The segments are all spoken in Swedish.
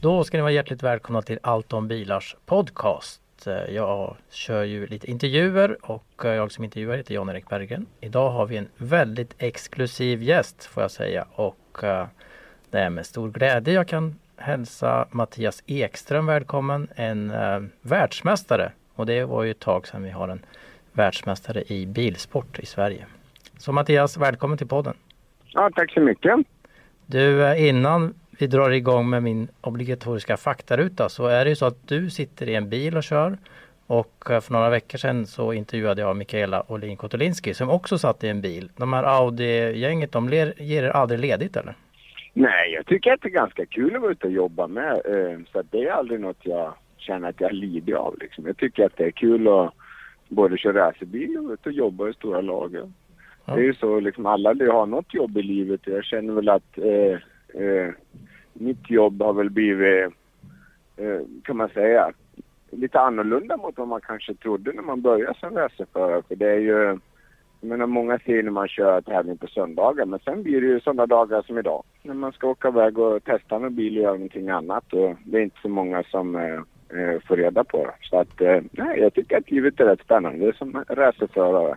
Då ska ni vara hjärtligt välkomna till Allt om bilars podcast. Eh, Jag kör ju lite intervjuer och eh, jag som intervjuar heter Jan-Erik Berggren. Idag har vi en väldigt exklusiv gäst får jag säga och eh, det är med stor glädje jag kan hälsa Mattias Ekström välkommen, en världsmästare. Och det var ju ett tag sedan vi har en världsmästare i bilsport i Sverige. Så Mattias, välkommen till podden. Ja, tack så mycket. Du, innan vi drar igång med min obligatoriska faktaruta så är det ju så att du sitter i en bil och kör och eh, för några veckor sedan så intervjuade jag Mikaela Olin Kotolinski som också satt i en bil. De här Audi-gänget, de ler, ger er aldrig ledigt eller? Nej, jag tycker att det är ganska kul att vara ute och jobba med. eh, Så det är aldrig något jag känner att jag lider av. Liksom. Jag tycker att det är kul att både köra racerbil och vara ute och jobba i stora lager. Ja. Det är ju så, liksom, alla vill ha något jobb i livet. Jag känner väl att eh, eh, mitt jobb har väl blivit, eh, kan man säga, lite annorlunda mot vad man kanske trodde när man började som racerförare. För det är ju, jag menar många ser när man kör tävling på söndagar men sen blir det ju sådana dagar som idag. När man ska åka iväg och testa en bil och göra någonting annat och det är inte så många som eh, eh, får reda på det. Så att, eh, nej, jag tycker att livet är rätt spännande som racerförare.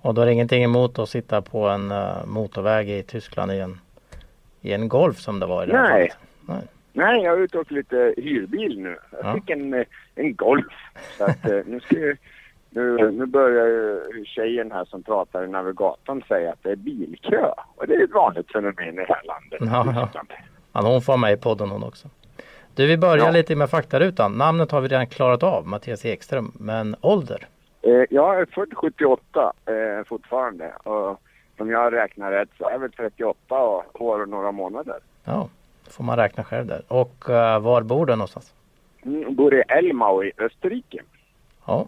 Och då är det ingenting emot att sitta på en eh, motorväg i Tyskland igen? I en Golf som det var i det här Nej. fallet? Nej. Nej, jag är ute och åker lite hyrbil nu. Jag Ja. fick en, eh, en Golf. Så att eh, nu ska jag, nu, nu börjar ju tjejen här som pratar i navigatorn säga att det är bilkö. Och det är ett vanligt fenomen i det här landet. Ja, ja. Ja, hon får med i podden hon också. Du, vi börjar Ja. lite med faktarutan. Namnet har vi redan klarat av, Mattias Ekström. Men ålder? Eh, jag är född 78 eh, fortfarande. Och om jag räknar rätt så är jag väl 38 och- år och några månader. Ja, får man räkna själv där. Och eh, var bor du någonstans? Mm, bor i Elmau i Österrike. Ja.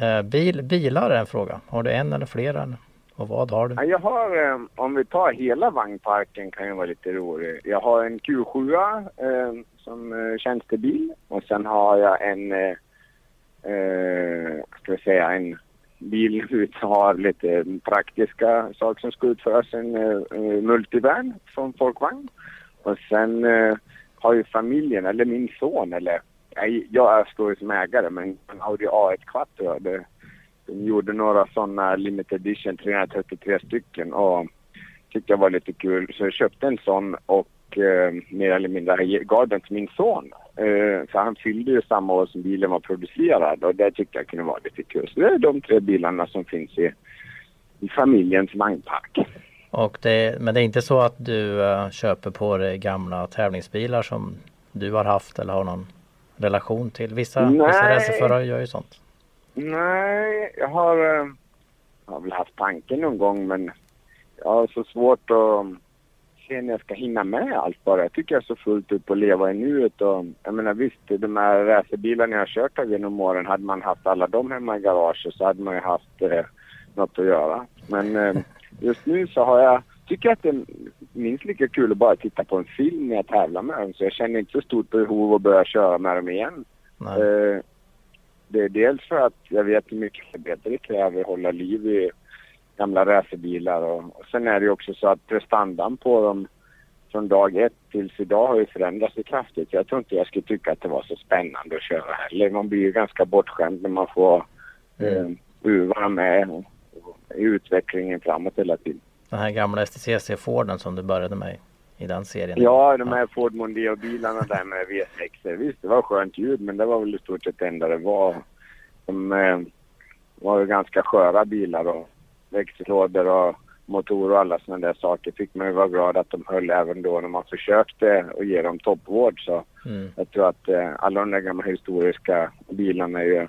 Eh, bil, bilar är en fråga. Har du en eller flera? Och vad har du? Ja, jag har, eh, om vi tar hela vagnparken kan ju vara lite rolig. Jag har en Q7 eh, som eh, tjänstebil och sen har jag en, vad ska vi säga, en bil har lite praktiska saker som ska utföras. En uh, eh, multivan från Folkvagn. Och sen uh, har ju familjen, eller min son, eller jag, jag står ju som ägare, men en Audi A1 Quattro. Det, de gjorde några sådana limited edition, 333 stycken och tyckte jag var lite kul. Så jag köpte en sån och eh, mer eller mindre gav den till min son. Eh, för han fyllde ju samma år som bilen var producerad och det tyckte jag kunde vara lite kul. Så det är de tre bilarna som finns i, i familjens vagnpark. Och det, men det är inte så att du eh, köper på dig gamla tävlingsbilar som du har haft eller har någon relation till? Vissa, vissa racerförare gör ju sånt. Nej, jag har, eh, jag har väl haft tanken någon gång men jag har så svårt att se när jag ska hinna med allt bara. Jag tycker jag är så fullt upp och leva i nuet och jag menar visst, de här racerbilarna jag har kört av genom åren, hade man haft alla dem hemma i garaget så hade man ju haft eh, något att göra. Men eh, just nu så har jag, tycker att det är minst lika kul att bara titta på en film när jag tävlar med dem så jag känner inte så stort behov att börja köra med dem igen. Eh, det är dels för att jag vet hur mycket arbete det kräver att hålla liv i gamla racerbilar och, och sen är det ju också så att prestandan på dem från dag ett tills idag har ju förändrats kraftigt. Jag tror inte jag skulle tycka att det var så spännande att köra heller. Man blir ju ganska bortskämd när man får eh, vara med och, och, i utvecklingen framåt hela tiden. Den här gamla STCC Forden som du började med i den serien. Ja, de här Ford Mondeo-bilarna där med V6. Visst, det var skönt ljud, men det var väl i stort sett det enda det var. De eh, var ju ganska sköra bilar och växellådor och motorer och alla sådana där saker fick man ju vara glad att de höll även då när man försökte att ge dem toppvård. Så Mm. jag tror att eh, alla de där gamla historiska bilarna är ju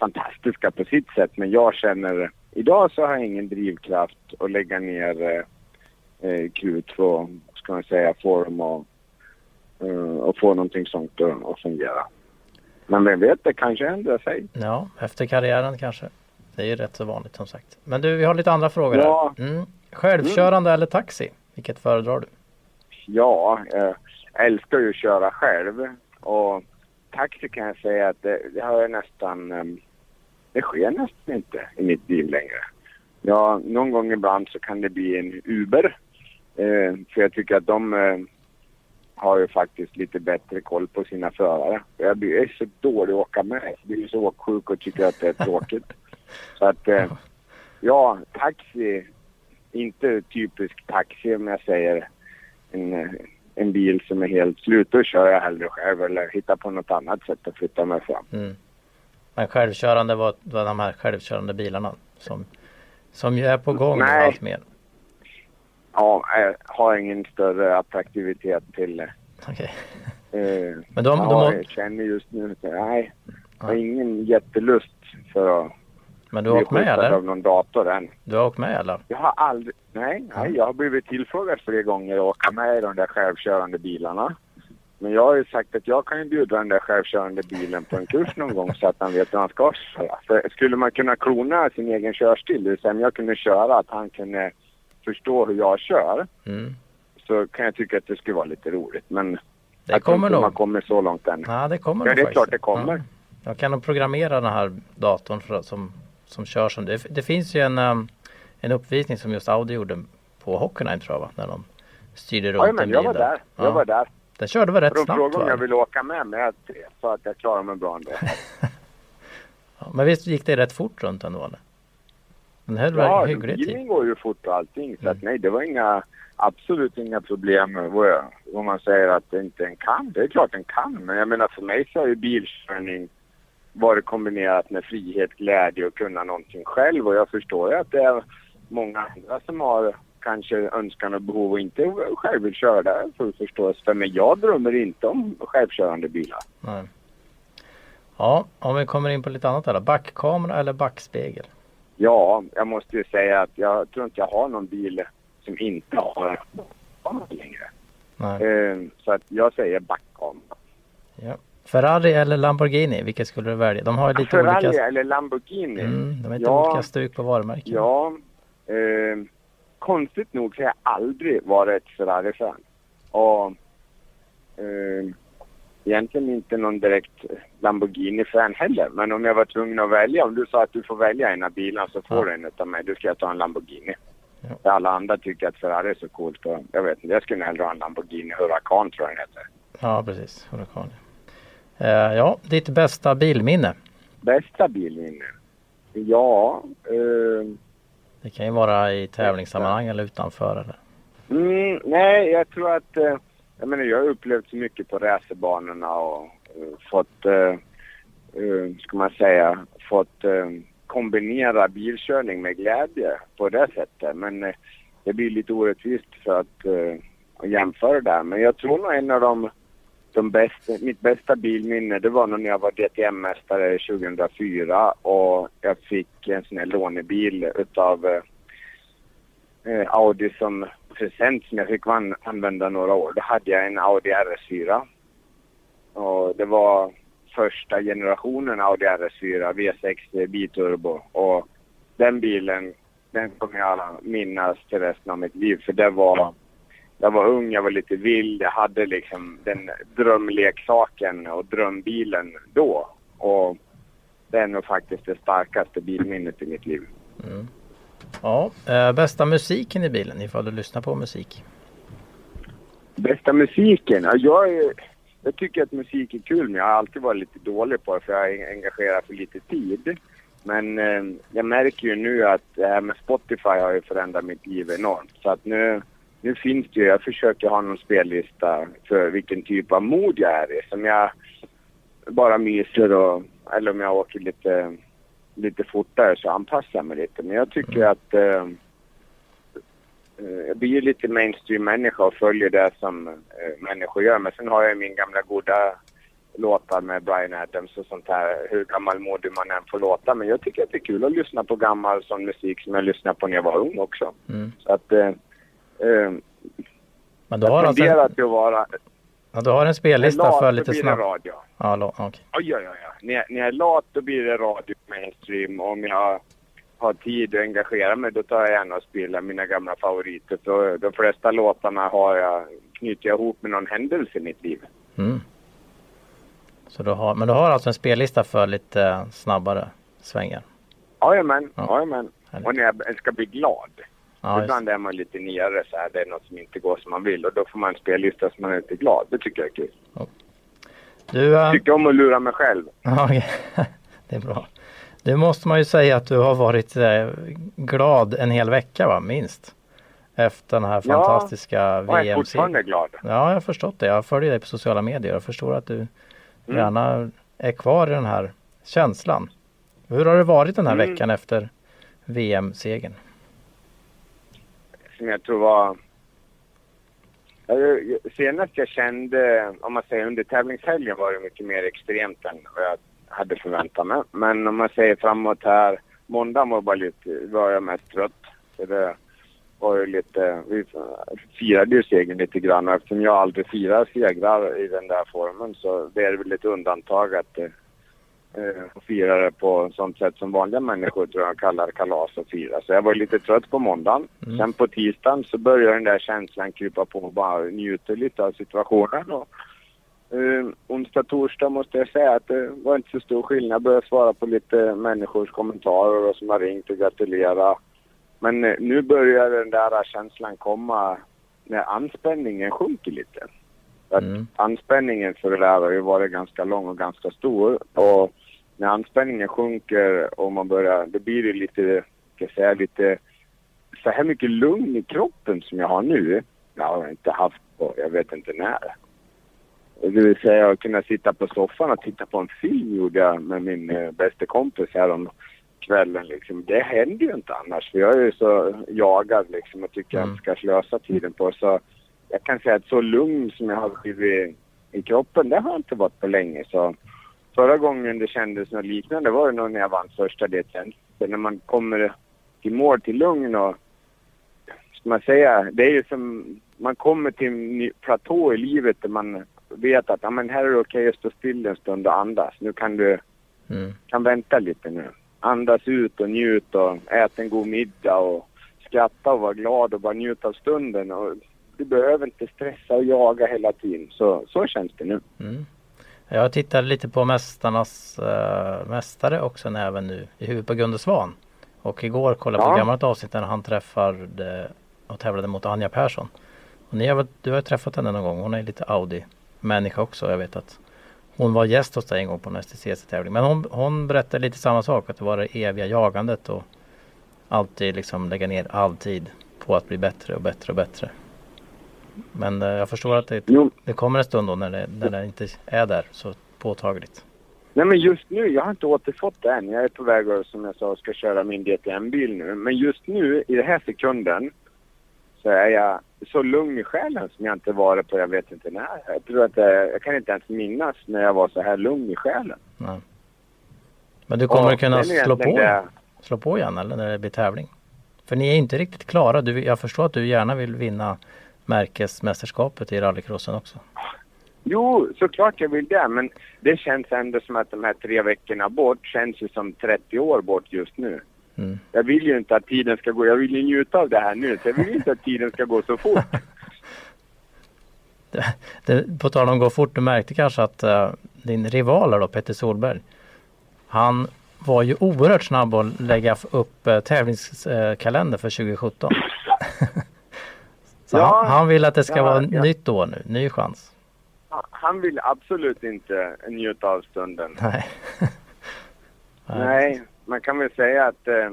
fantastiska på sitt sätt. Men jag känner, idag så har jag ingen drivkraft att lägga ner eh, eh, krut på, ska man säga, form och eh, och få någonting sånt att, att fungera. Men vem vet, det kanske ändrar sig. Ja, efter karriären kanske. Det är ju rätt så vanligt som sagt. Men du, vi har lite andra frågor Ja. här. Mm. Självkörande eller taxi? Vilket föredrar du? Ja, eh, jag älskar ju att köra själv. Och taxi kan jag säga att det, det har jag nästan... eh, Det sker nästan inte i mitt liv längre. Ja, någon gång ibland så kan det bli en Uber. Eh, för jag tycker att de eh, har ju faktiskt lite bättre koll på sina förare. Jag blir jag är så dålig att åka med. Jag blir så åksjuk och tycker att det är tråkigt. Så att, eh, ja, taxi. Inte typisk taxi om jag säger en, eh, en bil som är helt slut. Då kör jag hellre själv eller hittar på något annat sätt att flytta mig fram. Mm. Men självkörande var, var de här självkörande bilarna som, som ju är på gång Nej. allt mer. Ja, jag har ingen större attraktivitet till. Okej. Eh, Men de, ja, de, jag känner just nu att nej, jag har ingen jättelust för att men du har åkt med eller? av någon dator än. Du har åkt med eller? Jag har aldrig, nej, nej, jag har blivit tillfrågad flera gånger att åka med i de där självkörande bilarna. Men jag har ju sagt att jag kan ju bjuda den där självkörande bilen på en kurs någon gång så att han vet hur han ska köra. För skulle man kunna klona sin egen körstil, det vill säga om jag kunde köra, att han kunde förstå hur jag kör, Mm. så kan jag tycka att det skulle vara lite roligt. Men Det jag kommer inte man nog. kommer så långt än. Ja, det kommer Ja, nog det är faktiskt. klart det kommer. Ja. Jag kan nog programmera den här datorn för, som, som kör som det. Det finns ju en, um, en uppvisning som just Audi gjorde på Hockenheim tror jag va? När de styrde runt Ja, en men bil jag var där. Jag Ja. var där. Den körde väl rätt De snabbt frågade om jag ville åka med, men jag sa att jag klarar mig bra ändå. Ja, men visst gick det rätt fort runt ändå eller? Den höll Ja, hygglig tid? bilen går ju fort och allting. Så Mm. att nej, det var inga, absolut inga problem jag, vad man säger att det inte en kan. Det är klart den kan, men jag menar för mig så har ju bilkörning varit kombinerat med frihet, glädje och kunna någonting själv. Och jag förstår ju att det är många andra som har kanske önskan och behov och inte själv vill köra. Det är förståelse för. Men jag drömmer inte om självkörande bilar. Nej. Ja, om vi kommer in på lite annat här då. Backkamera eller backspegel? Ja, jag måste ju säga att jag tror inte jag har någon bil som inte har kamera längre. Nej. Eh, så att jag säger backkamera. Ja. Ferrari eller Lamborghini? Vilket skulle du välja? De har lite Ferrari olika... eller Lamborghini? Mm, de har lite Ja. olika stuk på varumärken. Ja. Eh, konstigt nog så har jag aldrig varit ett Ferrari-fan. Och eh, egentligen inte någon direkt Lamborghini-fan heller. Men om jag var tvungen att välja, om du sa att du får välja en av bilarna så får Ja. du en av mig. Då ska jag ta en Lamborghini. Ja. Alla andra tycker att Ferrari är så coolt. Och jag vet inte, jag skulle hellre ha en Lamborghini Huracan tror jag den heter. Ja, precis. Huracan. Eh, ja, ditt bästa bilminne? Bästa bilminne? Ja, eh, Det kan ju vara i tävlingssammanhang eller utanför. Eller? Mm, nej, jag tror att... Eh, jag menar, jag har upplevt så mycket på racerbanorna och eh, fått, eh, eh, ska man säga, fått eh, kombinera bilkörning med glädje på det sättet. Men eh, det blir lite orättvist för att, eh, att jämföra där. Men jag tror nog en av de, de bästa, mitt bästa bilminne det var när jag var DTM-mästare 2004 och jag fick en sån här lånebil utav eh, Audi som present som jag fick an- använda några år. Då hade jag en Audi RS4. Och det var första generationen Audi RS4 V6 biturbo. Och den bilen, den kommer jag minnas till resten av mitt liv. För det var, jag var ung, jag var lite vild. Jag hade liksom den drömleksaken och drömbilen då. Och det är nog faktiskt det starkaste bilminnet i mitt liv. Mm. Ja, eh, bästa musiken i bilen ifall du lyssnar på musik? Bästa musiken? Ja, jag, är, jag tycker att musik är kul men jag har alltid varit lite dålig på det för jag är engagerad för lite tid. Men eh, jag märker ju nu att det här med Spotify har ju förändrat mitt liv enormt. Så att nu, nu finns det ju, jag försöker ha någon spellista för vilken typ av mod jag är i. Som jag bara myser och, eller om jag åker lite, lite fortare så anpassar jag mig lite. Men jag tycker att eh, Eh, jag blir ju lite mainstream-människa och följer det som eh, människor gör. Men sen har jag min gamla goda låtar med Brian Adams och sånt här. Hur gammalmodig man än får låta. Men jag tycker att det är kul att lyssna på gammal sån musik som jag lyssnade på när jag var ung också. Mm. Så att... Eh, eh, Men du har alltså en, till att vara... Ja, du har en spellista lat, för lite snabbt. radio. Ja, lo- okej. Oj, oj, oj. När, jag- när jag är lat då blir det radio mainstream. Om jag har tid att engagera mig då tar jag gärna och spelar mina gamla favoriter. Så de flesta låtarna har jag, knyter jag ihop med någon händelse i mitt liv. Mm. Så du har, men du har alltså en spellista för lite snabbare svängar? Jajamän, Ja. jajamän. Och när jag ska bli glad. Ja, Ibland är man lite nere så här, det är något som inte går som man vill och då får man en spellista som man är lite glad. Det tycker jag är kul. du, äh, Jag tycker om att lura mig själv. Ja, okej. det är bra. Nu måste man ju säga att du har varit eh, glad en hel vecka va, minst? Efter den här Ja, fantastiska Och jag är fortfarande glad. Ja, jag har förstått det. Jag följer dig på sociala medier och förstår att du Mm. gärna är kvar i den här känslan. Hur har det varit den här Mm. veckan efter VM-segern? Som jag tror var... Senast jag kände, om man säger under tävlingshelgen var det mycket mer extremt än vad jag hade förväntat mig. Men om man säger framåt här, måndagen var bara lite, var jag mest trött. Så det var ju lite, vi firade ju segern lite grann och eftersom jag aldrig firar segrar i den där formen så det är väl ett undantag att eh, eh, fira det på sånt sätt som vanliga människor tror jag kallar kalas och fira. Så jag var lite trött på måndagen. Mm. Sen på tisdagen så började den där känslan krypa på och bara njuta lite av situationen. Och, eh, onsdag, torsdag måste jag säga att det var inte så stor skillnad. Jag började svara på lite människors kommentarer och som har ringt och gratulerat. Men eh, nu börjar den där känslan komma när anspänningen sjunker lite. Att Mm. Anspänningen för det där har ju varit ganska lång och ganska stor. Och när anspänningen sjunker och man börjar, då blir det lite, ska jag säga, lite så här mycket lugn i kroppen som jag har nu. Jag har inte haft på, jag vet inte när. Det vill säga att kunna sitta på soffan och titta på en film gjorde jag med min eh, bästa kompis här om kvällen liksom. Det händer ju inte annars för jag är ju så jagad liksom och tycker Mm. jag ska slösa tiden på. Så jag kan säga att så lugn som jag har blivit i kroppen, det har jag inte varit på länge. Så förra gången det kändes något liknande var det nog när jag vann första DTN. När man kommer till mål till lugn och, ska man säga, det är ju som, man kommer till en platå i livet där man vet att ja, men här är det okej att stå still en stund och andas. Nu kan du Mm. kan vänta lite nu. Andas ut och njut och ät en god middag och skratta och vara glad och bara njuta av stunden. Och du behöver inte stressa och jaga hela tiden. Så, så känns det nu. Mm. Jag tittade lite på Mästarnas äh, Mästare och sen även nu i huvudet på Gunde Svan. Och igår kollade jag på Ja. gammalt avsnitt när han träffade och tävlade mot Anja Persson. Och ni har, du har träffat henne någon gång. Hon är lite Audi-människa också. Jag vet att hon var gäst hos dig en gång på en STCC-tävling. Men hon, hon berättade lite samma sak. Att det var det eviga jagandet och alltid liksom lägga ner all tid på att bli bättre och bättre och bättre. Men eh, jag förstår att det, det kommer en stund då när det, när det inte är där så påtagligt. nej men just nu, jag har inte återfått det än. Jag är på väg och som jag sa ska köra min DTM-bil nu. Men just nu, i den här sekunden, så är jag så lugn i själen som jag inte varit på jag vet inte när. Jag tror att jag, jag kan inte ens minnas när jag var så här lugn i själen. Nej. Men du kommer Och kunna slå på, det- slå på igen eller när det blir tävling? För ni är inte riktigt klara. Du, jag förstår att du gärna vill vinna märkesmästerskapet i rallycrossen också. Jo, såklart jag vill det, men det känns ändå som att de här tre veckorna bort känns ju som 30 år bort just nu. Mm. Jag vill ju inte att tiden ska gå, jag vill ju njuta av det här nu, så jag vill inte att tiden ska gå så fort. Det, på tal om gå fort, du märkte kanske att eh, din rival då, Petter Solberg. Han var ju oerhört snabb att lägga upp uh, tävlingskalender för 2017. Så Ja, han, han vill att det ska ja, vara ja. nytt år nu, ny chans. Han vill absolut inte njuta av stunden. Nej. Nej, man kan väl säga att eh,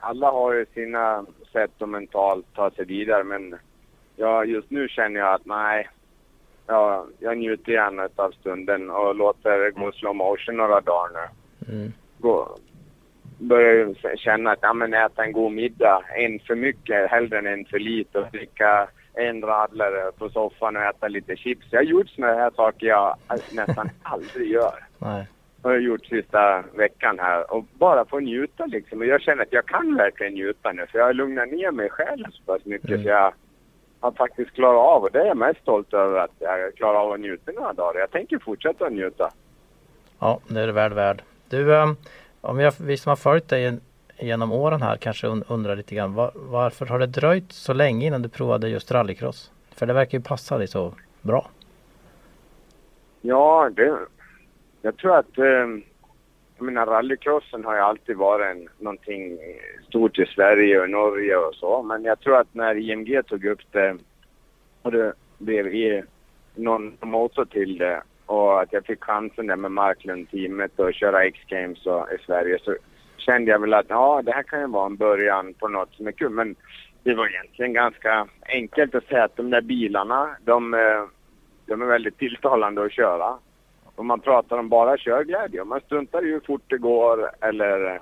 alla har ju sina sätt att mentalt ta sig vidare, men ja, just nu känner jag att nej, ja, jag njuter gärna av stunden och låter det gå slow motion några dagar nu. Mm. gå, börjar ju känna att ja, men äta en god middag, en för mycket hellre än en för lite och dricka en radlare på soffan och äta lite chips. Jag har gjort såna här saker jag nästan aldrig gör. Nej. Har jag gjort sista veckan här och bara få njuta liksom. Och jag känner att jag kan verkligen njuta nu för jag har lugnat ner mig själv så pass mycket Mm. så jag har faktiskt klarat av och det är jag mest stolt över att jag klarar av att njuta några dagar. Jag tänker fortsätta att njuta. Ja, det är det väl värd. Du, eh, om jag, vi som har följt dig genom åren här kanske undrar lite grann var, varför har det dröjt så länge innan du provade just rallycross? För det verkar ju passa dig så bra. Ja, det, jag tror att eh, jag menar, rallycrossen har ju alltid varit en, någonting stort i Sverige och Norge och så. Men jag tror att när IMG tog upp det och det blev i någon motor till det och att jag fick chansen där med Marklund-teamet och köra X-Games i Sverige så kände jag väl att ja, det här kan ju vara en början på något som är kul. Men det var egentligen ganska enkelt att säga att de där bilarna, de, eh, de är väldigt tilltalande att köra. Om man pratar om bara körglädje, om man struntar i hur fort det går eller eh,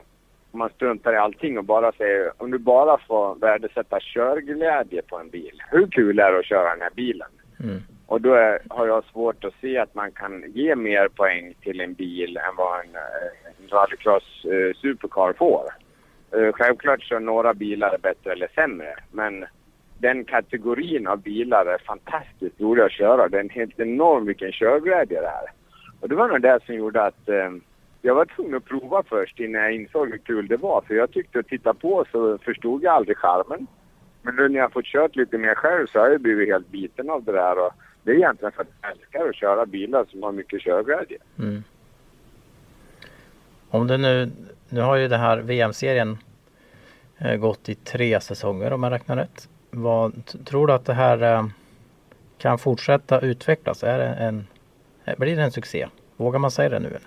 om man struntar i allting och bara säger om du bara får värdesätta körglädje på en bil. Hur kul är det att köra den här bilen? Mm. Och då är, har jag svårt att se att man kan ge mer poäng till en bil än vad en, eh, en rallycross eh, supercar får. Eh, självklart så några bilar är bättre eller sämre, men den kategorin av bilar är fantastiskt roliga att köra. Det är en helt enorm vilken körglädje det är. Och det var nog det som gjorde att eh, jag var tvungen att prova först innan jag insåg hur kul det var. För jag tyckte att titta på så förstod jag aldrig charmen. Men nu när jag fått kört lite mer själv så har jag blivit helt biten av det där. Och det är egentligen för att jag älskar att köra bilar som har mycket körglädje. Mm. Om du nu, nu har ju den här VM-serien eh, gått i tre säsonger om jag räknar rätt. Vad, tror du att det här eh, kan fortsätta utvecklas? Är det en Eh, blir det en succé? Vågar man säga det nu?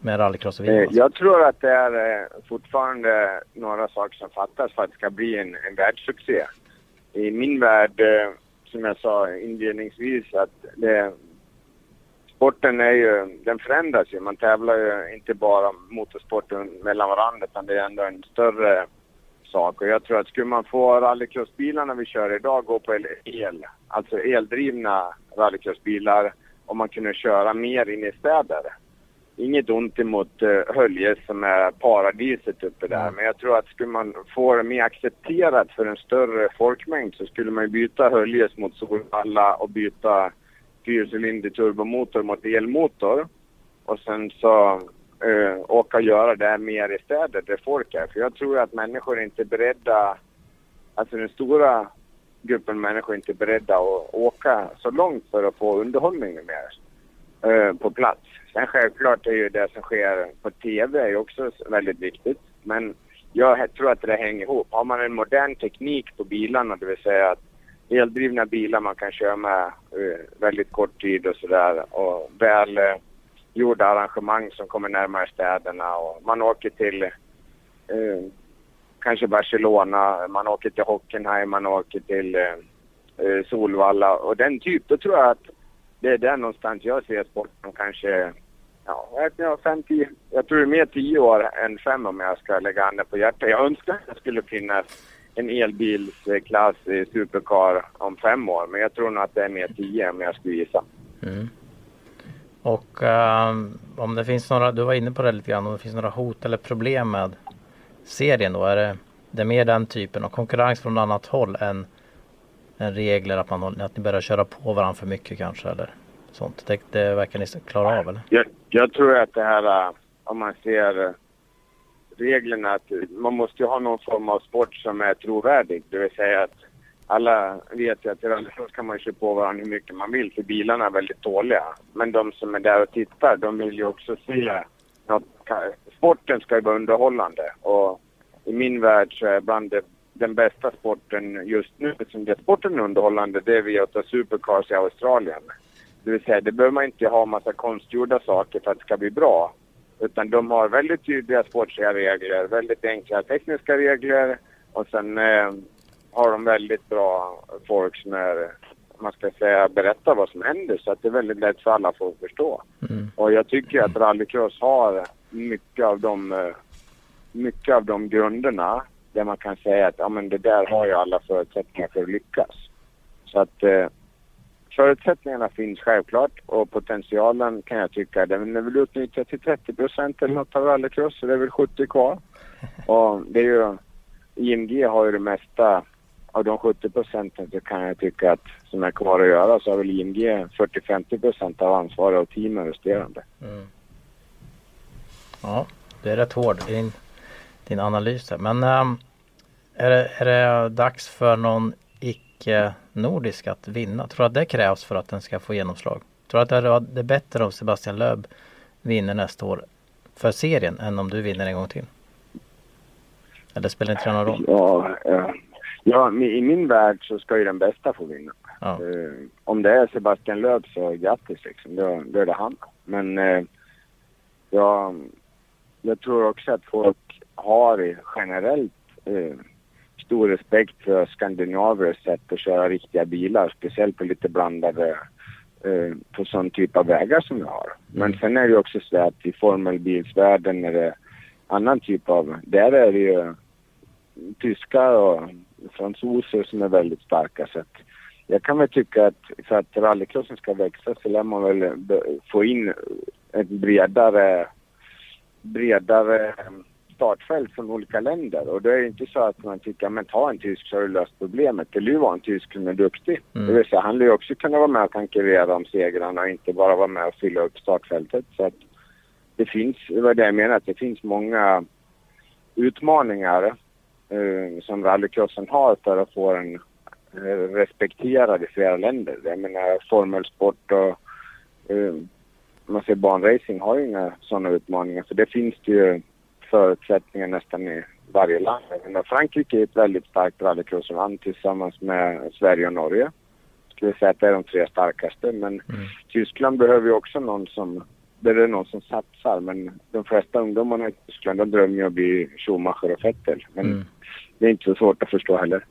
Med rallycross och VM? Jag tror att det är fortfarande några saker som fattas för att det ska bli en, en världssuccé. I min värld, som jag sa inledningsvis, att det, sporten är ju, den förändras ju. Man tävlar ju inte bara motorsporten mellan varandra utan det är ändå en större sak. Och jag tror att skulle man få rallycrossbilarna vi kör idag gå på el, alltså eldrivna rallycrossbilar om man kunde köra mer in i städer. Inget ont emot uh, Hölje som är paradiset uppe där, mm. men jag tror att skulle man få det mer accepterat för en större folkmängd så skulle man byta Höljes mot Solvalla och byta fyrcylinder turbomotor mot elmotor. Och sen så uh, åka och göra det mer i städer där folk är. För jag tror att människor är inte beredda, alltså den stora gruppen människor inte beredda att åka så långt för att få underhållning mer eh, på plats. Sen självklart är ju det som sker på TV är också väldigt viktigt. Men jag tror att det hänger ihop. Har man en modern teknik på bilarna, det vill säga att eldrivna bilar man kan köra med uh, väldigt kort tid och sådär och väl uh, gjorda arrangemang som kommer närmare städerna och man åker till uh, kanske Barcelona, man åker till Hockenheim, man åker till Solvalla och den typ. Då tror jag att det är där någonstans jag ser sporten kanske, ja, jag, fem, tio, jag tror det är mer tio år än fem om jag ska lägga handen på hjärtat. Jag önskar att det skulle finnas en elbilsklass i Supercar om fem år, men jag tror nog att det är mer tio om jag skulle gissa. Mm. Och um, om det finns några, du var inne på det lite grann, om det finns några hot eller problem med serien då? Är det, det är mer den typen av konkurrens från annat håll än, än Eh, regler att, man, att ni börjar köra på varandra för mycket kanske eller sånt? Det, det verkar ni klara av eller? Jag, jag tror att det här eh, om man ser eh, reglerna att man måste ju ha någon form av sport som är trovärdig. Det vill säga att alla vet ju att i rallycross kan man köra på varandra hur mycket man vill för bilarna är väldigt dåliga. Men de som är där och tittar, de vill ju också se något sporten ska ju vara underhållande och i min värld så är bland det, den bästa sporten just nu, som det sporten är underhållande, det är V8 Supercars i Australien. Det vill säga, det behöver man inte ha massa konstgjorda saker för att det ska bli bra. Utan de har väldigt tydliga sportsliga regler, väldigt enkla tekniska regler och sen eh, har de väldigt bra folk som är, man ska säga, berättar vad som händer så att det är väldigt lätt för alla att förstå. Mm. Och jag tycker att rallycross har mycket av de, eh, mycket av de grunderna där man kan säga att ja, men det där har ju alla förutsättningar för att lyckas. Så att eh, förutsättningarna finns självklart och potentialen kan jag tycka den är väl utnyttjad till 30 procent eller något av rallycross så det är väl 70 kvar. Och det är ju, IMG har ju det mesta av de 70 procenten så kan jag tycka att som är kvar att göra så har väl IMG 40-50 procent av ansvaret och teamen resterande. Mm. Ja, du är rätt hård din, din analys där. Men ähm, är, det, är det dags för någon icke-nordisk att vinna? Tror du att det krävs för att den ska få genomslag? Tror du att det är bättre om Sebastian Löb vinner nästa år för serien än om du vinner en gång till? Eller spelar inte det någon roll? Ja, ja. ja, i min värld så ska ju den bästa få vinna. Ja. Uh, om det är Sebastian Löb så grattis liksom, då, då är det han. Men uh, ja, jag tror också att folk har generellt uh, stor respekt för skandinavers sätt att köra riktiga bilar, speciellt på lite blandade på sån typ av vägar som vi har. Men Mm. sen är det ju också så att i formelbilsvärlden är det annan typ av, där är det ju tyskar och fransoser som är väldigt starka. Så att jag kan väl tycka att för att rallycrossen ska växa så lär man väl få in ett bredare, bredare startfält från olika länder. Och det är inte så att man tycker, men ta en tysk så har du löst problemet. Det vara en tysk som är duktig. Mm. Det vill säga, han lär ju också kunna vara med och konkurrera om segrarna och inte bara vara med och fylla upp startfältet. Så att det finns, det var det jag menar, att det finns många utmaningar eh, som rallycrossen har för att få den eh, respekterad i flera länder. Jag menar formelsport och eh, man ser banracing har ju inga sådana utmaningar för det finns det ju förutsättningar nästan i varje land. Menar, Frankrike är ett väldigt starkt rallycrossland tillsammans med Sverige och Norge. Skulle säga att det är de tre starkaste men Mm. Tyskland behöver ju också någon som där det är någon som satsar men de flesta ungdomarna i Tyskland de drömmer ju att bli Schumacher och Vettel. Men Mm. det är inte så svårt att förstå heller.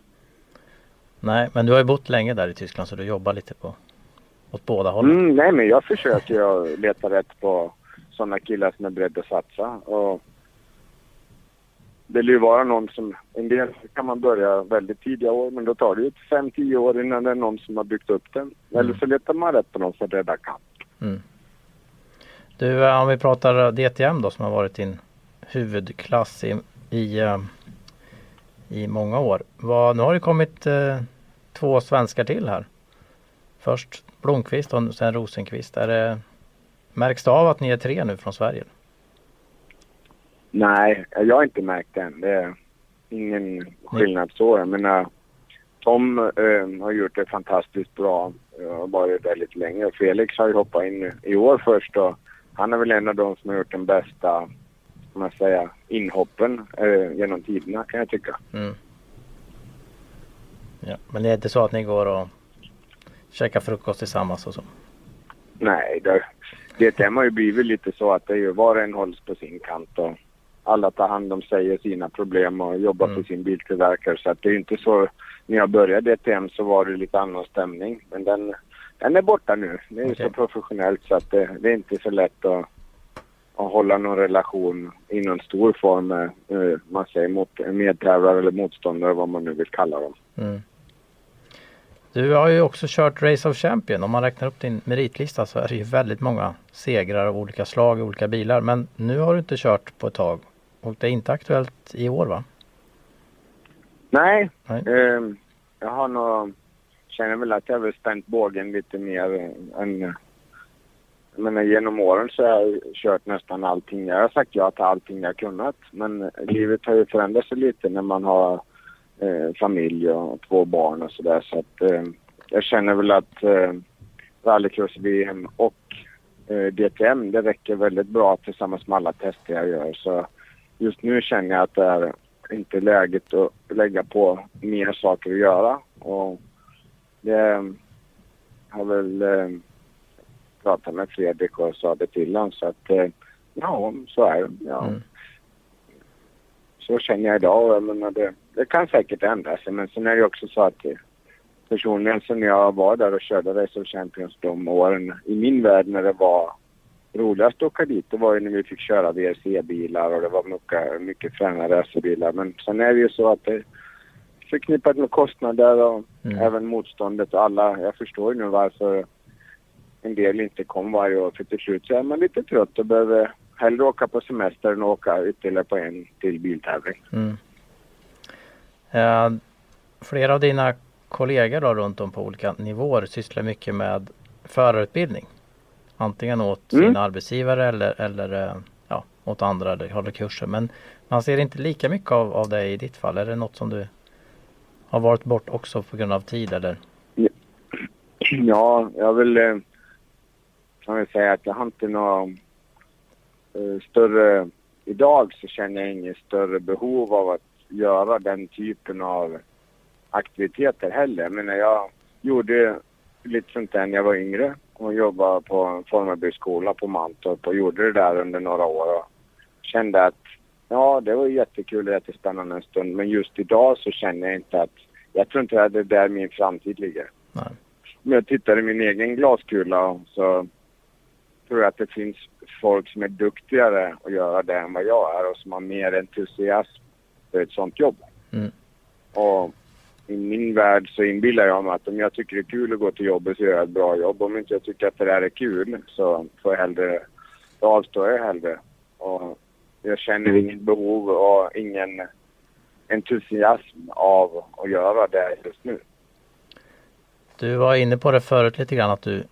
Nej, men du har ju bott länge där i Tyskland så du jobbar lite på åt båda hållen. Mm, nej men jag försöker ju leta rätt på sådana killar som är beredda att satsa och det lär ju vara någon som, en del kan man börja väldigt tidiga år men då tar det ju 5-10 år innan det är någon som har byggt upp den. Eller så letar man rätt på någon som räddar kamp. Mm. Du, eh, om vi pratar DTM då som har varit din huvudklass i, i, eh, i många år. Vad, nu har det kommit eh, två svenskar till här. Först Blomqvist och sen Rosenqvist. Är det, märks det av att ni är tre nu från Sverige? Nej, jag har inte märkt det än. Det är ingen skillnad så. Jag menar, Tom eh, har gjort det fantastiskt bra Jag har varit där lite länge. Och Felix har ju hoppat in i år först och han är väl en av de som har gjort den bästa, ska man säga, inhoppen eh, genom tiderna kan jag tycka. Mm. Ja, men det är inte så att ni går och käkar frukost tillsammans och så? Nej, det, DTM har ju blivit lite så att det är ju var och en hålls på sin kant och alla tar hand om sig och sina problem och jobbar Mm. för sin biltillverkare. Så att det är inte så, när jag började DTM så var det lite annan stämning. Men den, den är borta nu. Det är Okej. så professionellt så att det, det är inte så lätt att, att hålla någon relation i någon stor form med, eh, man säger, mot medtävlare eller motståndare, vad man nu vill kalla dem. Mm. Du har ju också kört Race of Champion. Om man räknar upp din meritlista så är det ju väldigt många segrar av olika slag i olika bilar. Men nu har du inte kört på ett tag. Och det är inte aktuellt i år va? Nej, Nej. ehm, jag har nog, känner väl att jag har spänt bågen lite mer eh, än, jag menar genom åren så har jag kört nästan allting. Jag har sagt ja till allting jag kunnat men livet har ju förändrat sig lite när man har eh, familj och två barn och sådär så att eh, jag känner väl att eh, rallycross-VM och eh, DTM det räcker väldigt bra tillsammans med alla tester jag gör så just nu känner jag att det är inte läget att lägga på mer saker att göra. Och det har väl eh, pratat med Fredrik och sa det till honom så att eh, ja, så är det. Ja. Mm. Så känner jag idag jag menar det, det kan säkert ändra sig men sen är det också så att eh, personligen sen jag var där och körde Race of Champions de åren i min värld när det var roligast att åka dit det var ju när vi fick köra VRC-bilar och det var mycket, mycket fräna racerbilar. Men sen är det ju så att det är förknippat med kostnader och Mm. även motståndet och alla. Jag förstår ju nu varför en del inte kom varje år för till slut så är man lite trött och behöver hellre åka på semester än åka ytterligare på en till biltävling. Mm. Eh, flera av dina kollegor då runt om på olika nivåer sysslar mycket med förarutbildning. Antingen åt Mm. sina arbetsgivare eller, eller eh, ja, åt andra eller håller kurser. Men man ser inte lika mycket av, av det i ditt fall. Är det något som du har varit bort också på grund av tid eller? Ja, jag vill eh, kan väl säga att jag har inte några eh, större... Idag så känner jag inget större behov av att göra den typen av aktiviteter heller. Men jag gjorde lite sånt där när jag var yngre och jobbade på en Formabyskola på Mantorp och gjorde det där under några år och kände att ja, det var jättekul och jättespännande en stund. Men just idag så känner jag inte att jag tror inte att det är där min framtid ligger. Nej. Om jag tittar i min egen glaskula så tror jag att det finns folk som är duktigare att göra det än vad jag är och som har mer entusiasm för ett sånt jobb. Mm. Och i min värld så inbillar jag mig att om jag tycker det är kul att gå till jobbet så gör jag ett bra jobb. Om inte jag tycker att det där är kul så får jag hellre, då avstår jag hellre. Och jag känner inget behov och ingen entusiasm av att göra det just nu. Du var inne på det förut lite grann att du,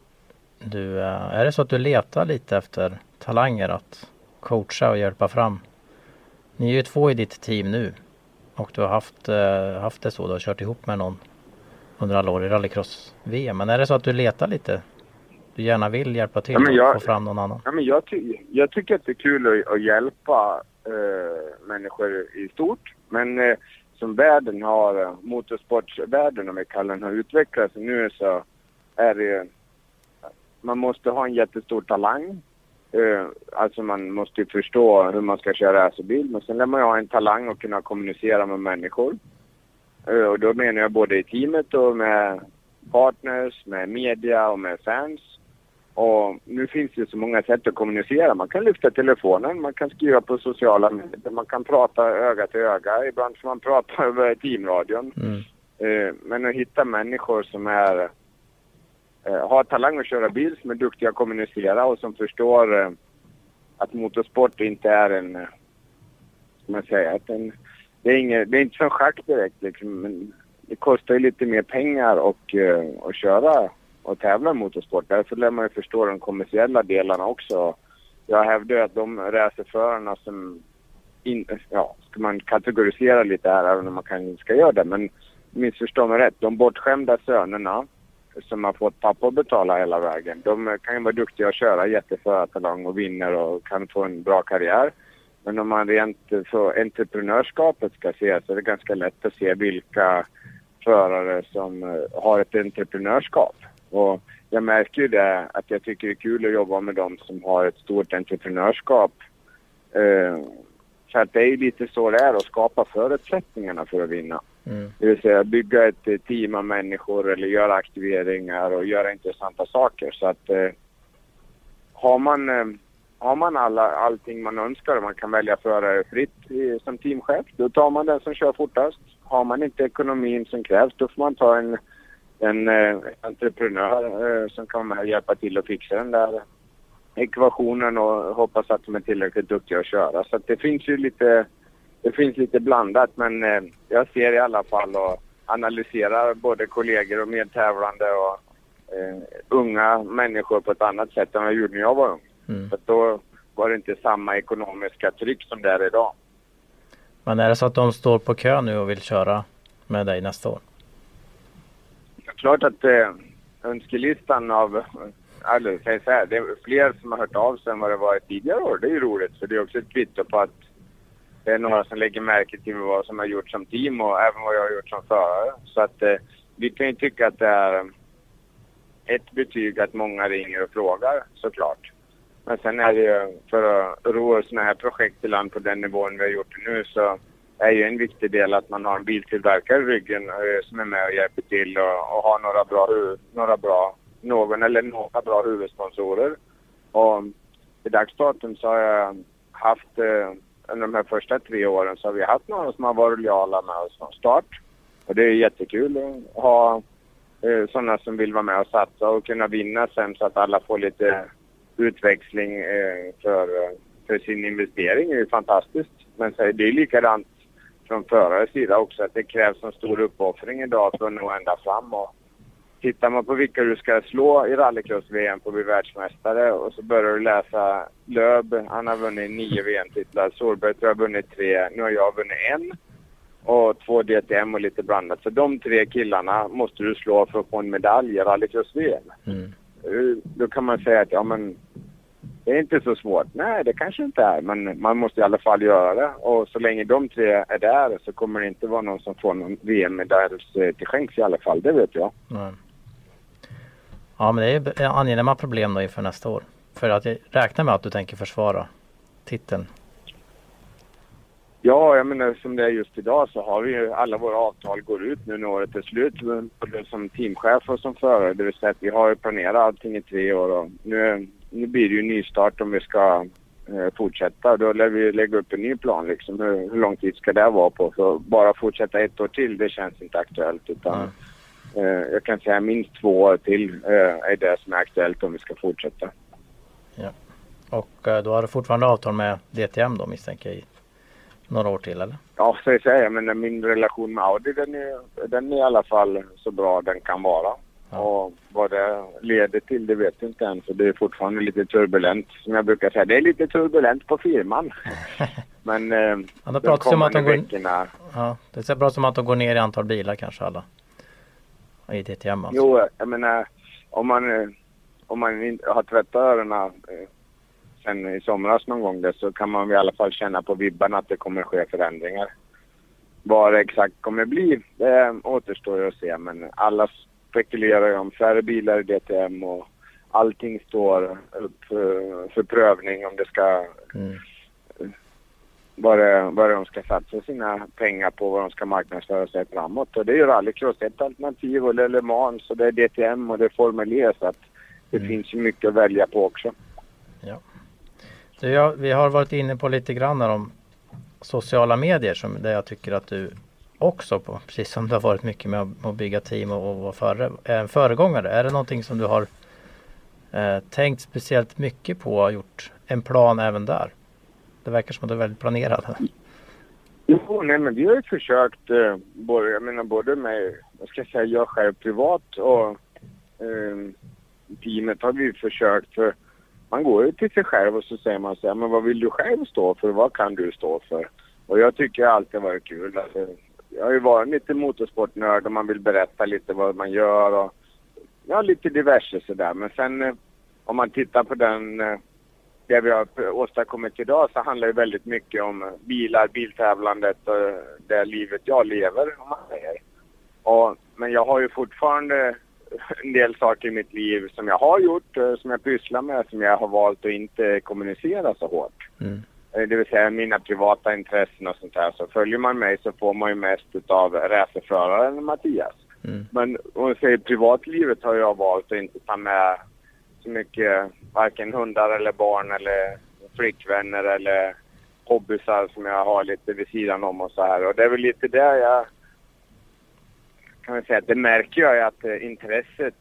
du eh, är det så att du letar lite efter talanger att coacha och hjälpa fram? Ni är ju två i ditt team nu och du har haft, eh, haft det så, du har kört ihop med någon under alla år i rallycross-VM. Men är det så att du letar lite? Du gärna vill hjälpa till Ja, jag- och få fram någon annan? Ja, men jag, ty jag tycker att det är kul att, att hjälpa eh, människor i stort. Men eh, som världen har, motorsportsvärlden om vi kallar den, har utvecklats nu så är det man måste ha en jättestor talang. Eh, alltså man måste ju förstå hur man ska köra racerbil. Men sen lär man ju ha en talang och kunna kommunicera med människor. Eh, och då menar jag både i teamet och med partners, med media och med fans. Och nu finns det så många sätt att kommunicera. Man kan lyfta telefonen, man kan skriva på sociala medier, man kan prata öga till öga. Ibland får man prata över teamradion. Mm. Eh, men att hitta människor som är, Eh, har talang att köra bil, som är duktiga att kommunicera och som förstår eh, att motorsport inte är en, eh, ska man säga, att en, det, är inget, det är inte som schack direkt liksom, men det kostar ju lite mer pengar och, eh, att köra och tävla i motorsport. Därför lär man ju förstå de kommersiella delarna också. Jag hävdar ju att de racerförarna som in, ja, ska man kategorisera lite här även om man kanske inte ska göra det. Men missförstå mig rätt, de bortskämda sönerna som har fått pappa att betala hela vägen. De kan ju vara duktiga att köra jätteförartalang och vinner och kan få en bra karriär. Men om man rent för entreprenörskapet ska se så är det ganska lätt att se vilka förare som eh, har ett entreprenörskap. Och jag märker ju det att jag tycker det är kul att jobba med dem som har ett stort entreprenörskap. Eh, för att det är lite så det är att skapa förutsättningarna för att vinna. Mm. Det vill säga bygga ett eh, team av människor eller göra aktiveringar och göra intressanta saker. Så att eh, har man, eh, har man alla, allting man önskar och man kan välja förare fritt i, som teamchef, då tar man den som kör fortast. Har man inte ekonomin som krävs, då får man ta en, en eh, entreprenör eh, som kan med och hjälpa till att fixa den där ekvationen och hoppas att de är tillräckligt duktiga att köra. Så att det finns ju lite det finns lite blandat men eh, jag ser i alla fall och analyserar både kollegor och medtävlande och eh, unga människor på ett annat sätt än jag gjorde när jag var ung. Mm. För då var det inte samma ekonomiska tryck som det är idag. Men är det så att de står på kö nu och vill köra med dig nästa år? Klart att eh, önskelistan av, eller säg så här, det är fler som har hört av sig än vad det varit tidigare år. Det är ju roligt för det är också ett kvitto på att det är några som lägger märke till vad som har gjorts som team och även vad jag har gjort som förare. Så att eh, vi kan ju tycka att det är eh, ett betyg att många ringer och frågar såklart. Men sen är det ju för att ro sådana här projekt i land på den nivån vi har gjort nu så är ju en viktig del att man har en biltillverkare i ryggen eh, som är med och hjälper till och, och har några bra, några bra, någon eller några bra huvudsponsorer. Och i dagsdatum så har jag haft, eh, under de här första tre åren så har vi haft några som har varit lojala med oss från start. Och det är jättekul att ha eh, sådana som vill vara med och satsa och kunna vinna sen så att alla får lite utväxling eh, för, för sin investering Det är ju fantastiskt. Men så, det är likadant från förarens sida också att det krävs en stor uppoffring idag för att nå ända fram. Och tittar man på vilka du ska slå i rallycross-VM för att bli världsmästare och så börjar du läsa Löb, han har vunnit nio VM-titlar, Solberg tror jag har vunnit tre, nu har jag vunnit en och två DTM och lite blandat. Så de tre killarna måste du slå för att få en medalj i rallycross-VM. Mm. Eh, Då kan man säga att ja men det är inte så svårt. Nej, det kanske inte är, men man måste i alla fall göra det. Och så länge de tre är där så kommer det inte vara någon som får någon VM-medalj eh, till skänks i alla fall. Det vet jag. Nej. Ja men det är b- angenäma problem då inför nästa år. För att jag räknar med att du tänker försvara titeln. Ja, jag menar som det är just idag så har vi ju alla våra avtal går ut nu när året är slut. Både som teamchef och som förare. Det vill säga att vi har ju planerat allting i tre år och nu, nu blir det ju nystart om vi ska eh, fortsätta. Då lär vi lägga upp en ny plan liksom. Hur, hur lång tid ska det vara på? Så bara fortsätta ett år till, det känns inte aktuellt. Utan eh, jag kan säga minst två år till eh, är det som är aktuellt om vi ska fortsätta. Och eh, då har du fortfarande avtal med DTM då misstänker jag i några år till eller? Ja, så jag säger, men min relation med Audi den är, den är i alla fall så bra den kan vara. Och vad det leder till det vet jag inte än för det är fortfarande lite turbulent som jag brukar säga. Det är lite turbulent på firman. men eh, Ja, då pratas det om att de kommande går, veckorna... ja, det ser bra som att de går ner i antal bilar kanske alla. I DTM alltså. Jo, jag menar om man, eh, om man inte har tvättat öronen eh, sen i somras någon gång där, så kan man i alla fall känna på vibbarna att det kommer ske förändringar. Vad det exakt kommer bli det återstår att se men alla spekulerar ju om färre bilar i DTM och allting står upp för, för prövning om det ska Mm. Vad, det, vad de ska satsa sina pengar på, vad de ska marknadsföra sig framåt. Och det är ju rallycross ett alternativ och det är Le Mans och det är DTM och det är Formel E så att det Mm. finns ju mycket att välja på också. Du, jag, vi har varit inne på lite grann om sociala medier som där jag tycker att du också på, precis som du har varit mycket med att- bygga team och, och vara före, en föregångare. Är det någonting som du har eh, tänkt speciellt mycket på och gjort en plan även där? Det verkar som att du är väldigt planerad. Jo, nej men vi har ju försökt, eh, både, jag menar både med, vad ska jag säga, jag själv privat och eh, teamet har vi försökt för man går ju till sig själv och så säger man så här, men vad vill du själv stå för? Vad kan du stå för? Och jag tycker alltid har varit kul. Alltså, jag har ju varit lite motorsportnörd och man vill berätta lite vad man gör och ja, lite diverse sådär. Men sen eh, om man tittar på den eh, det vi har åstadkommit idag så handlar det väldigt mycket om bilar, biltävlandet och det livet jag lever om man säger. Och, men jag har ju fortfarande en del saker i mitt liv som jag har gjort, eh, som jag pysslar med, som jag har valt att inte kommunicera så hårt. Mm. Eh, Det vill säga mina privata intressen och sånt här. Så följer man mig så får man ju mest utav racerföraren Mattias. Mm. Men om man säger privatlivet har jag valt att inte ta med så mycket varken hundar eller barn eller flickvänner eller hobbysar som jag har lite vid sidan om och så här. Och det är väl lite där jag kan man säga det märker jag ju att eh, intresset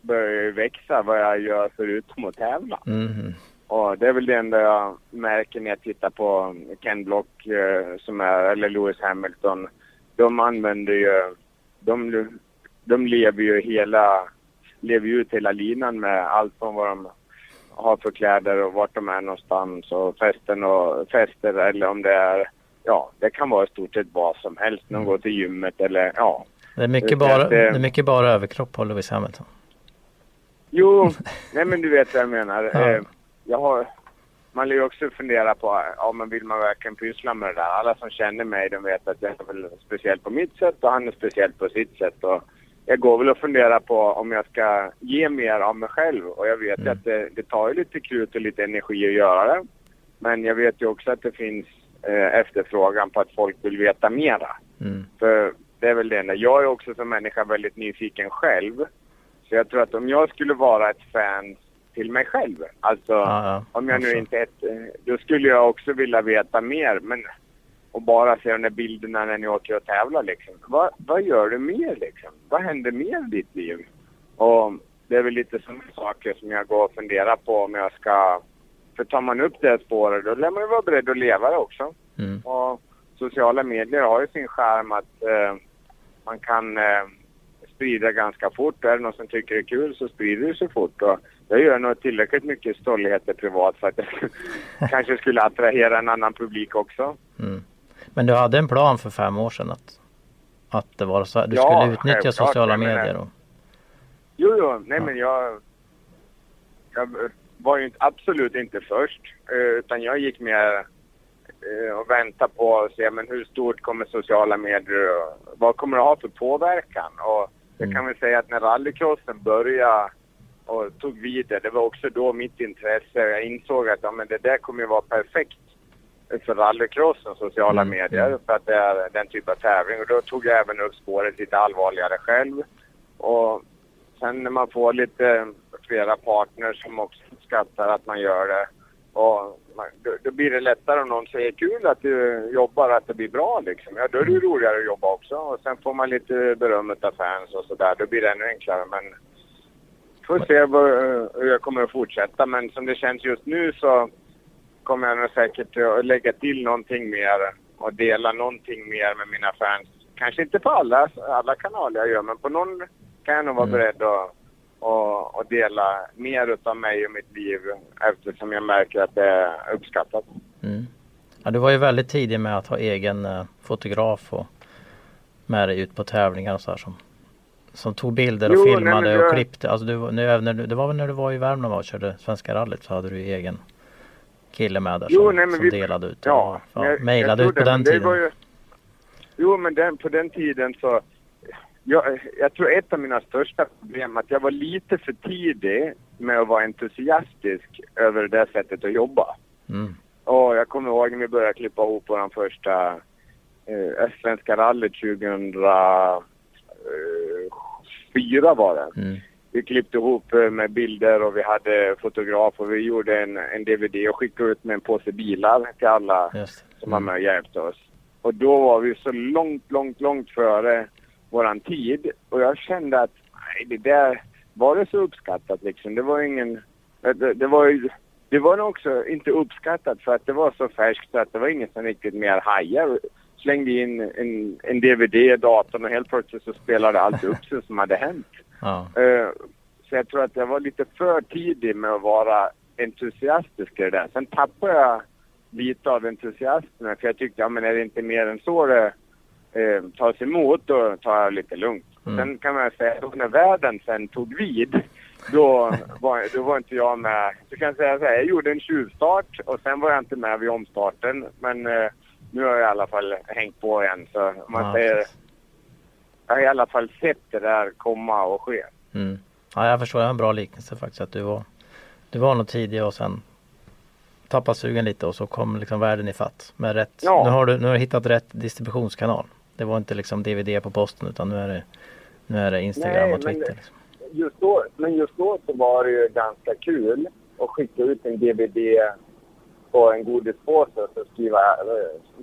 börjar växa vad jag gör förutom att tävla. Mhm. Och det är väl det enda jag märker när jag tittar på Ken Block eh, som är, eller Lewis Hamilton. De använder ju, de, de lever ju hela, lever ju ut hela linan med allt från vad de har för kläder och vart de är någonstans och festen och fester eller om det är, ja det kan vara i stort sett vad som helst. De går till gymmet eller ja. Det är mycket bara, det- är mycket bara överkropp på Lewis Hamilton. Jo, nej men du vet vad jag menar. Ja. Eh, jag har, man lär ju också fundera på, ja men vill man verkligen pyssla med det där? Alla som känner mig de vet att jag är väl speciell på mitt sätt och han är speciell på sitt sätt. Och jag går väl och funderar på om jag ska ge mer av mig själv och jag vet ju Mm. att det, det tar ju lite krut och lite energi att göra det. Men jag vet ju också att det finns eh, efterfrågan på att folk vill veta mera. Mm. För det är väl det enda. Jag är också som människa väldigt nyfiken själv. Så jag tror att om jag skulle vara ett fan till mig själv, alltså Ja, ja. om jag nu Alltså. inte ett, eh, då skulle jag också vilja veta mer. Men och bara se de där bilderna när ni åker och tävlar liksom. Vad, vad gör du mer liksom? Vad händer mer i ditt liv? Och det är väl lite sådana saker som jag går och funderar på om jag ska... För tar man upp det spåret då lär man ju vara beredd att leva det också. Mm. Och sociala medier har ju sin charm att eh, man kan eh, sprida ganska fort. Är det någon som tycker det är kul så sprider det sig fort. Och jag gör nog tillräckligt mycket stolligheter privat för att jag kanske skulle attrahera en annan publik också. Mm. Men du hade en plan för fem år sedan att, att det var så här, du Ja, skulle utnyttja självklart. sociala medier? Och, Jo, jo, nej men jag, jag var ju absolut inte först. eh, Utan jag gick med eh, och väntade på att se men hur stort kommer sociala medier och vad kommer det ha för påverkan? Och jag Mm. kan väl säga att när rallycrossen började och tog vidare, det var också då mitt intresse. Jag insåg att ja, men det där kommer ju vara perfekt för rallycrossen, sociala Mm, medier, mm. för att det är den typen av tävling. Och då tog jag även upp spåret lite allvarligare själv. Och sen när man får lite flera partners som också uppskattar att man gör det, och man, då, då blir det lättare om någon säger kul att du jobbar att det blir bra liksom. Ja, då är det ju roligare att jobba också. Och sen får man lite beröm av fans och sådär. Då blir det ännu enklare. Men får se hur jag kommer att fortsätta. Men som det känns just nu så kommer jag nog säkert att lägga till någonting mer och dela någonting mer med mina fans. Kanske inte på alla, alla kanaler jag gör, men på någon kan jag nog vara Mm. beredd att, att, att dela mer utav mig och mitt liv eftersom jag märker att det är uppskattat. mm. ja, du var ju väldigt tidig med att ha egen eh, fotograf och med dig ut på tävlingar och så här som, som tog bilder och Jo, nej, filmade men och klippte. Alltså du, nu, när du, det var väl när du var i Värmland och körde Svenska rallyt så hade du egen kille med där Jo, som, nej, som vi- delade ut Ja, ja, mejlade ut på det, den tiden. ju- Jo, men den, på den tiden så... Jag, jag tror ett av mina största problem att jag var lite för tidig med att vara entusiastisk över det där sättet att jobba. Mm. Och jag kommer ihåg när vi började klippa ihop vår första eh, Svenska rallyt 2004 var det. Mm. Vi klippte ihop eh, med bilder och vi hade fotograf och vi gjorde en, en DVD och skickade ut med en påse bilar till alla Just som var med och hjälpte oss. Och då var vi så långt, långt, långt före våran tid. Och jag kände att nej, det där var det så uppskattat liksom. Det var ingen... Det, det var ju... Det var nog också inte uppskattat för att det var så färskt så att det var ingen som riktigt mer hajade. Slängde in en, en DVD i datorn och helt plötsligt så spelade allt upp sig som hade hänt. Ja. Eh, så jag tror att jag var lite för tidig med att vara entusiastisk i det där. Sen tappade jag lite av entusiasmen för jag tyckte, ja men är det inte mer än så det eh, tas emot då tar jag lite lugnt. Mm. Sen kan man säga att när världen sen tog vid då var, då var inte jag med. Så kan säga så här, jag gjorde en tjuvstart och sen var jag inte med vid omstarten. Men eh, nu har jag i alla fall hängt på igen. Så om man Ja, säger, precis. Jag har i alla fall sett det där komma och ske. Mm. Ja, jag förstår. Det är en bra liknelse faktiskt. Att du var, du var nog tidig och sen tappade sugen lite och så kom liksom världen i fatt med rätt. Ja. Nu, har du, nu har du hittat rätt distributionskanal. Det var inte liksom DVD på posten utan nu är det, nu är det Instagram Nej, och men Twitter. det- Liksom. just då, men just då så var det ju ganska kul att skicka ut en DVD på en godispåse och så skriva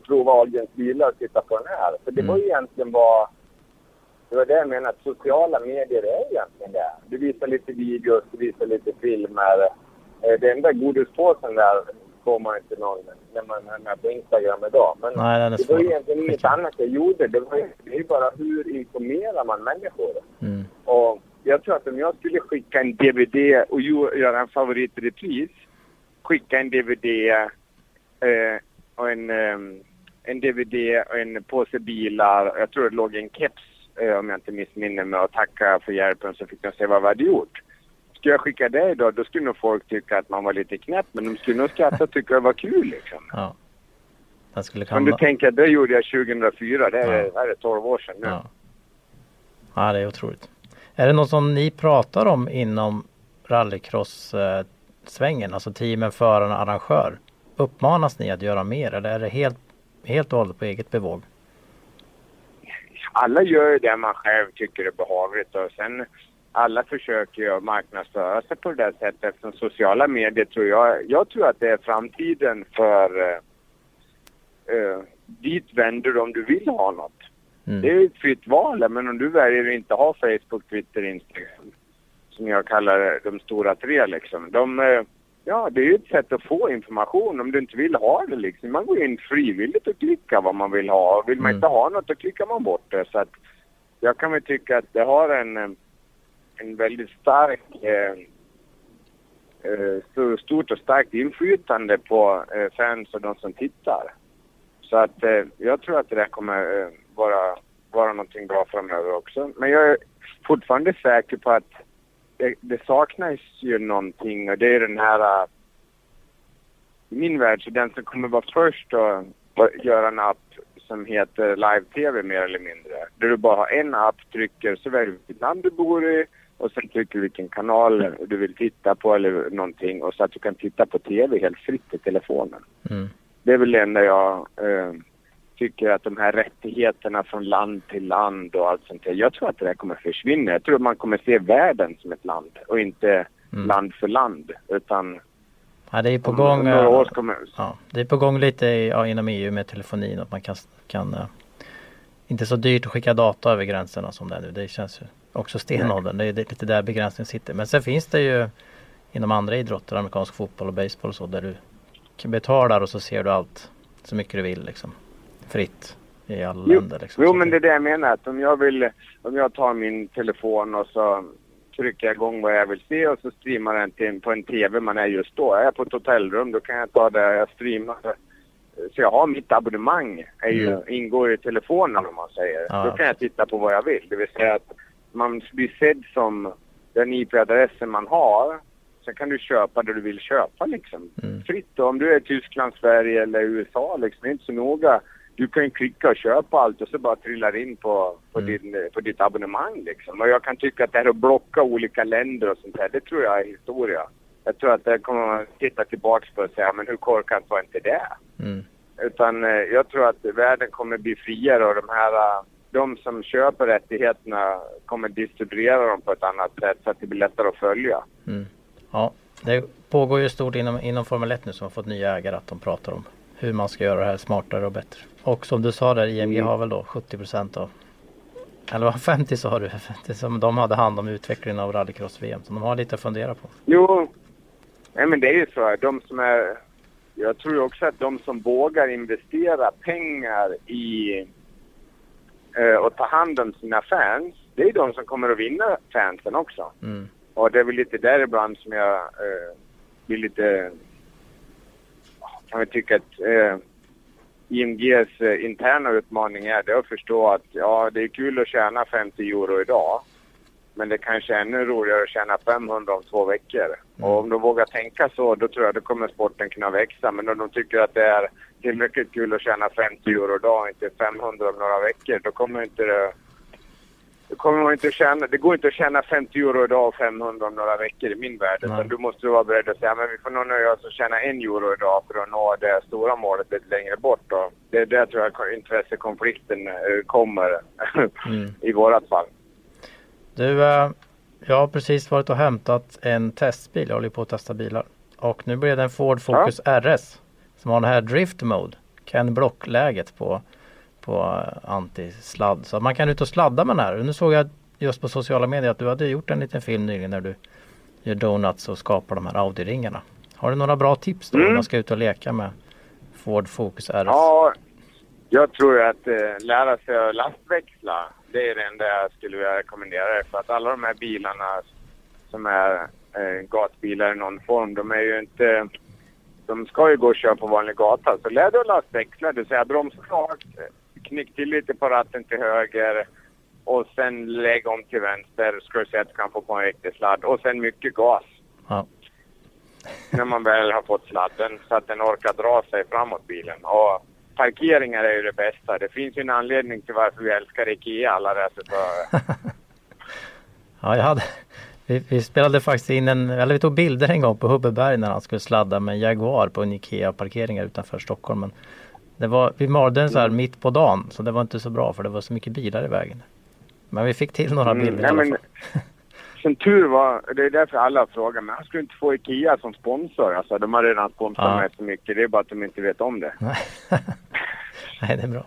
prova Ahlgrens bilar och titta på den här. För det Mm. var ju egentligen vad... Det var det jag menade, att sociala medier är egentligen det. Du visar lite videos, du visar lite filmer. Eh, Den enda godispåsen där får man inte någon när man är med på Instagram idag. Men Nej, är det var egentligen inget annat jag gjorde. Det var ju det bara hur informerar man människor? Mm. Och jag tror att om jag skulle skicka en DVD och göra en favoritrepris, skicka en DVD eh, och en, ehm, en DVD och en påse bilar. Jag tror det låg en keps, eh, om jag inte missminner mig, och tacka för hjälpen så fick de se vad vi hade gjort. Skulle jag skicka det idag, då skulle nog folk tycka att man var lite knäpp, men de skulle nog skratta och tycka det var kul liksom. Ja. Den skulle Om du tänker, det gjorde jag 2004, det är, Ja. det är 12 år sedan nu. Ja. ja, det är otroligt. Är det något som ni pratar om inom rallycross-svängen? Alltså teamen, förarna, arrangör? Uppmanas ni att göra mer eller är det helt, helt och hållet på eget bevåg? Alla gör ju det man själv tycker är behagligt och sen alla försöker ju marknadsföra sig på det där sättet eftersom sociala medier tror jag, jag tror att det är framtiden för eh, eh, dit vänder du om du vill ha något. Mm. Det är ett fritt val men om du väljer att inte ha Facebook, Twitter, Instagram som jag kallar de stora tre liksom. De, eh, Ja, det är ju ett sätt att få information om du inte vill ha det liksom. Man går in frivilligt och klickar vad man vill ha. Vill man Mm. inte ha något då klickar man bort det. Så att jag kan väl tycka att det har en, eh, en väldigt stark, eh, eh, stort och starkt inflytande på eh, fans och de som tittar. Så att eh, jag tror att det där kommer eh, vara, vara någonting bra framöver också. Men jag är fortfarande säker på att det, det saknas ju någonting och det är den här... äh, I min värld så den som kommer vara först att att göra en app som heter live-tv mer eller mindre. Där du bara har en app, trycker, så väljer du vilket land du bor i och sen trycker du vilken kanal du vill titta på eller någonting och så att du kan titta på tv helt fritt i telefonen. Mm. Det är väl det enda jag eh, tycker att de här rättigheterna från land till land och allt sånt där. Jag tror att det där kommer försvinna. Jag tror att man kommer se världen som ett land och inte Mm. land för land. Utan Ja, det är på gång. några eh, år kommer... Ja, det är på gång lite ja, inom EU med telefonin att man kan, kan eh, inte så dyrt att skicka data över gränserna som det är nu. Det känns ju också stenåldern. Det är lite där begränsningen sitter. Men sen finns det ju inom andra idrotter, amerikansk fotboll och baseball och så där du betalar och så ser du allt så mycket du vill liksom. Fritt i alla Jo, länder liksom. jo men det är det jag menar. Att om jag vill... Om jag tar min telefon och så trycker jag igång vad jag vill se och så streamar den till, på en TV man är just då. Är jag på ett hotellrum då kan jag ta det jag streamar. Så jag har mitt abonnemang är ju, Mm. ingår i telefonen om man säger. Ja, då kan jag titta på vad jag vill. Det vill säga att man blir sedd som den IP-adressen man har. Sen kan du köpa det du vill köpa liksom. Mm. Fritt då. Om du är i Tyskland, Sverige eller USA liksom. Det är inte så noga. Du kan klicka och köpa allt och så bara trillar in på, på, Mm. din, på ditt abonnemang liksom. Och jag kan tycka att det här att blocka olika länder och sånt här, det tror jag är historia. Jag tror att det kommer man titta tillbaks på och säga, men hur korkat var inte det? Mm. Utan eh, jag tror att världen kommer bli friare och de här, eh, de som köper rättigheterna kommer distribuera dem på ett annat sätt så att det blir lättare att följa. Mm. Ja, det pågår ju stort inom, inom Formel 1 nu som har fått nya ägare att de pratar om hur man ska göra det här smartare och bättre. Och som du sa där, IMG Mm. har väl då 70 av eller vad 50 sa du? 50 som de hade hand om utvecklingen av rallycross-VM. Så de har lite att fundera på. Jo, nej men det är ju så. De som är, jag tror också att de som vågar investera pengar i eh, och ta hand om sina fans, det är de som kommer att vinna fansen också. Mm. Och det är väl lite där ibland som jag eh, blir lite... Kan vi tycka att eh, IMGs eh, interna utmaning är det att förstå att ja, det är kul att tjäna 50 euro idag. Men det kanske är ännu roligare att tjäna 500 om två veckor. Och om de vågar tänka så, då tror jag då kommer sporten kunna växa. Men om de tycker att det är tillräckligt kul att tjäna 50 euro idag och inte 500 om några veckor, då kommer inte det... Då kommer man inte att tjäna, det går inte att tjäna 50 euro idag och 500 om några veckor i min värld. Utan du måste vara beredd att säga men vi får nog nöja oss och tjäna en euro idag för att nå det stora målet lite längre bort. Då. Det är där tror jag intressekonflikten eh, kommer Mm. i vårat fall. Du, eh, jag har precis varit och hämtat en testbil. Jag håller på att testa bilar. Och nu blir det en Ford Focus RS. Som har den här Drift Mode. Kan blockläget på, på antisladd. Så man kan ut och sladda med den här. Nu såg jag just på sociala medier att du hade gjort en liten film nyligen när du gör donuts och skapar de här Audi-ringarna. Har du några bra tips då Mm. när man ska ut och leka med Ford Focus RS? Ja, jag tror att eh, lära sig att lastväxla, det är det enda jag skulle vilja rekommendera. För att alla de här bilarna som är eh, gatbilar i någon form, de är ju inte... De ska ju gå och köra på vanlig gata. Så lär dig att lastväxla, det vill säga bromsa klart, knick till lite på ratten till höger och sen lägg om till vänster. Ska du se att du kan få på en riktig sladd. Och sen mycket gas Ja. när man väl har fått sladden så att den orkar dra sig framåt bilen. Och parkeringar är ju det bästa. Det finns ju en anledning till varför vi älskar IKEA alla racerförare. Ja, jag hade, vi, vi spelade faktiskt in en, eller vi tog bilder en gång på Hubbeberg när han skulle sladda med en Jaguar på en Ikea parkeringar utanför Stockholm. Men det var, vi malde den så här mitt på dagen så det var inte så bra för det var så mycket bilar i vägen. Men vi fick till några Mm, bilder i nej, alla fall. Som tur var, det är därför alla frågar, men han skulle inte få IKEA som sponsor. Alltså de har redan sponsrat Ja. mig så mycket. Det är bara att de inte vet om det. Nej. Nej, det är bra.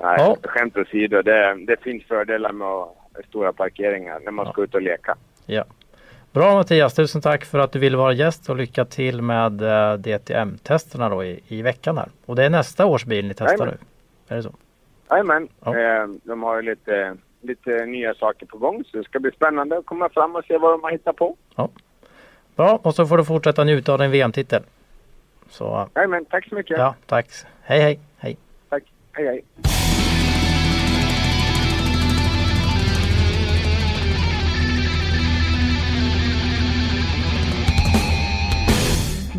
Nej, Ja. skämt åsido. Det, det finns fördelar med stora parkeringar när man ska ut och leka. Ja. Bra Mattias, tusen tack för att du ville vara gäst och lycka till med eh, DTM-testerna då i, i veckan här. Och det är nästa års bil ni testar Jajamän. nu? Är det så? Jajamän, Ja. eh, de har ju lite, lite nya saker på gång så det ska bli spännande att komma fram och se vad de har hittat på. Bra, och så får du fortsätta njuta av din VM-titel. Så eh, Jajamän, tack så mycket. ja, tack. Hej hej, hej. Tack, hej hej.